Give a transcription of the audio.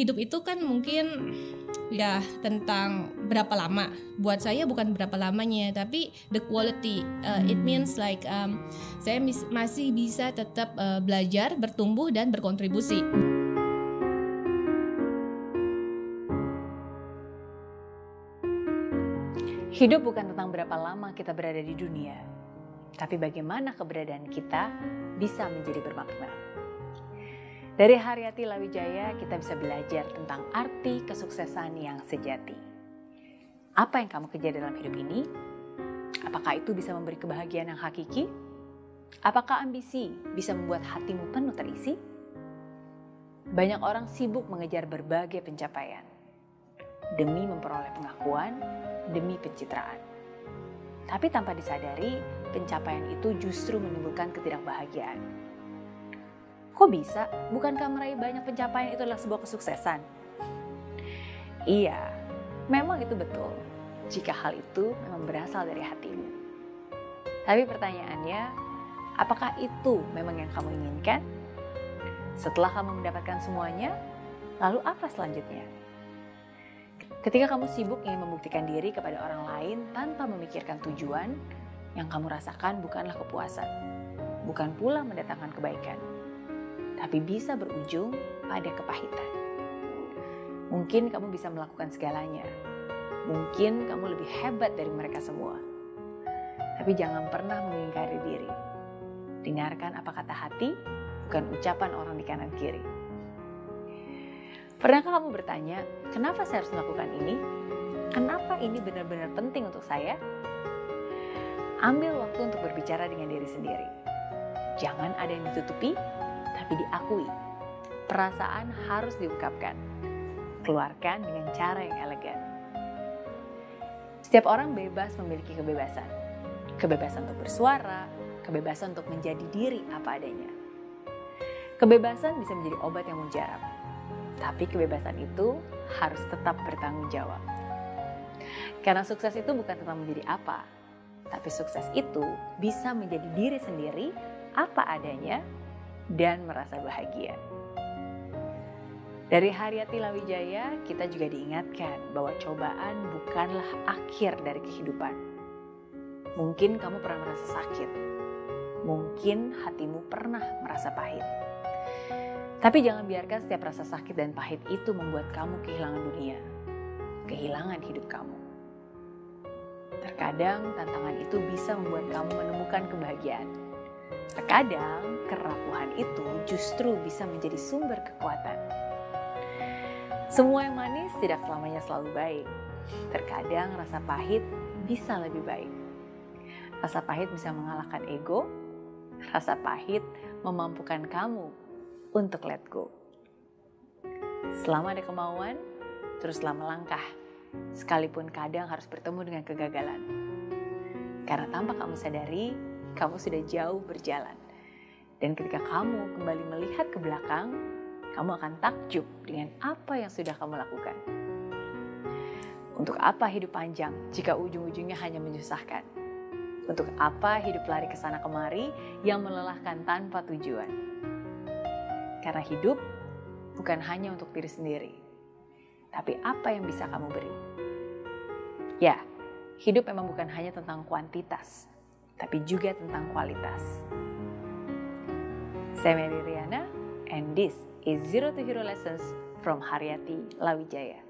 hidup itu kan mungkin ya tentang berapa lama. Buat saya bukan berapa lamanya, tapi the quality. Uh, it means like um, saya masih bisa tetap uh, belajar, bertumbuh dan berkontribusi. Hidup bukan tentang berapa lama kita berada di dunia, tapi bagaimana keberadaan kita bisa menjadi bermakna. Dari Haryati Lawijaya kita bisa belajar tentang arti kesuksesan yang sejati. Apa yang kamu kejar dalam hidup ini? Apakah itu bisa memberi kebahagiaan yang hakiki? Apakah ambisi bisa membuat hatimu penuh terisi? Banyak orang sibuk mengejar berbagai pencapaian demi memperoleh pengakuan, demi pencitraan. Tapi tanpa disadari, pencapaian itu justru menimbulkan ketidakbahagiaan Kok bisa? Bukankah meraih banyak pencapaian itu adalah sebuah kesuksesan? Iya, memang itu betul. Jika hal itu memang berasal dari hatimu. Tapi pertanyaannya, apakah itu memang yang kamu inginkan? Setelah kamu mendapatkan semuanya, lalu apa selanjutnya? Ketika kamu sibuk ingin membuktikan diri kepada orang lain tanpa memikirkan tujuan, yang kamu rasakan bukanlah kepuasan, bukan pula mendatangkan kebaikan tapi bisa berujung pada kepahitan. Mungkin kamu bisa melakukan segalanya. Mungkin kamu lebih hebat dari mereka semua. Tapi jangan pernah mengingkari diri. Dengarkan apa kata hati, bukan ucapan orang di kanan kiri. Pernahkah kamu bertanya, kenapa saya harus melakukan ini? Kenapa ini benar-benar penting untuk saya? Ambil waktu untuk berbicara dengan diri sendiri. Jangan ada yang ditutupi, tapi diakui. Perasaan harus diungkapkan. Keluarkan dengan cara yang elegan. Setiap orang bebas memiliki kebebasan. Kebebasan untuk bersuara, kebebasan untuk menjadi diri apa adanya. Kebebasan bisa menjadi obat yang mujarab. Tapi kebebasan itu harus tetap bertanggung jawab. Karena sukses itu bukan tentang menjadi apa, tapi sukses itu bisa menjadi diri sendiri apa adanya dan merasa bahagia. Dari Haryati Lawijaya, kita juga diingatkan bahwa cobaan bukanlah akhir dari kehidupan. Mungkin kamu pernah merasa sakit, mungkin hatimu pernah merasa pahit. Tapi jangan biarkan setiap rasa sakit dan pahit itu membuat kamu kehilangan dunia, kehilangan hidup kamu. Terkadang tantangan itu bisa membuat kamu menemukan kebahagiaan Terkadang kerapuhan itu justru bisa menjadi sumber kekuatan. Semua yang manis tidak selamanya selalu baik. Terkadang rasa pahit bisa lebih baik. Rasa pahit bisa mengalahkan ego. Rasa pahit memampukan kamu untuk let go. Selama ada kemauan, teruslah melangkah. Sekalipun kadang harus bertemu dengan kegagalan. Karena tanpa kamu sadari, kamu sudah jauh berjalan. Dan ketika kamu kembali melihat ke belakang, kamu akan takjub dengan apa yang sudah kamu lakukan. Untuk apa hidup panjang jika ujung-ujungnya hanya menyusahkan? Untuk apa hidup lari ke sana kemari yang melelahkan tanpa tujuan? Karena hidup bukan hanya untuk diri sendiri, tapi apa yang bisa kamu beri. Ya, hidup memang bukan hanya tentang kuantitas, tapi juga tentang kualitas. Saya Mary Riana, and this is Zero to Hero Lessons from Haryati Lawijaya.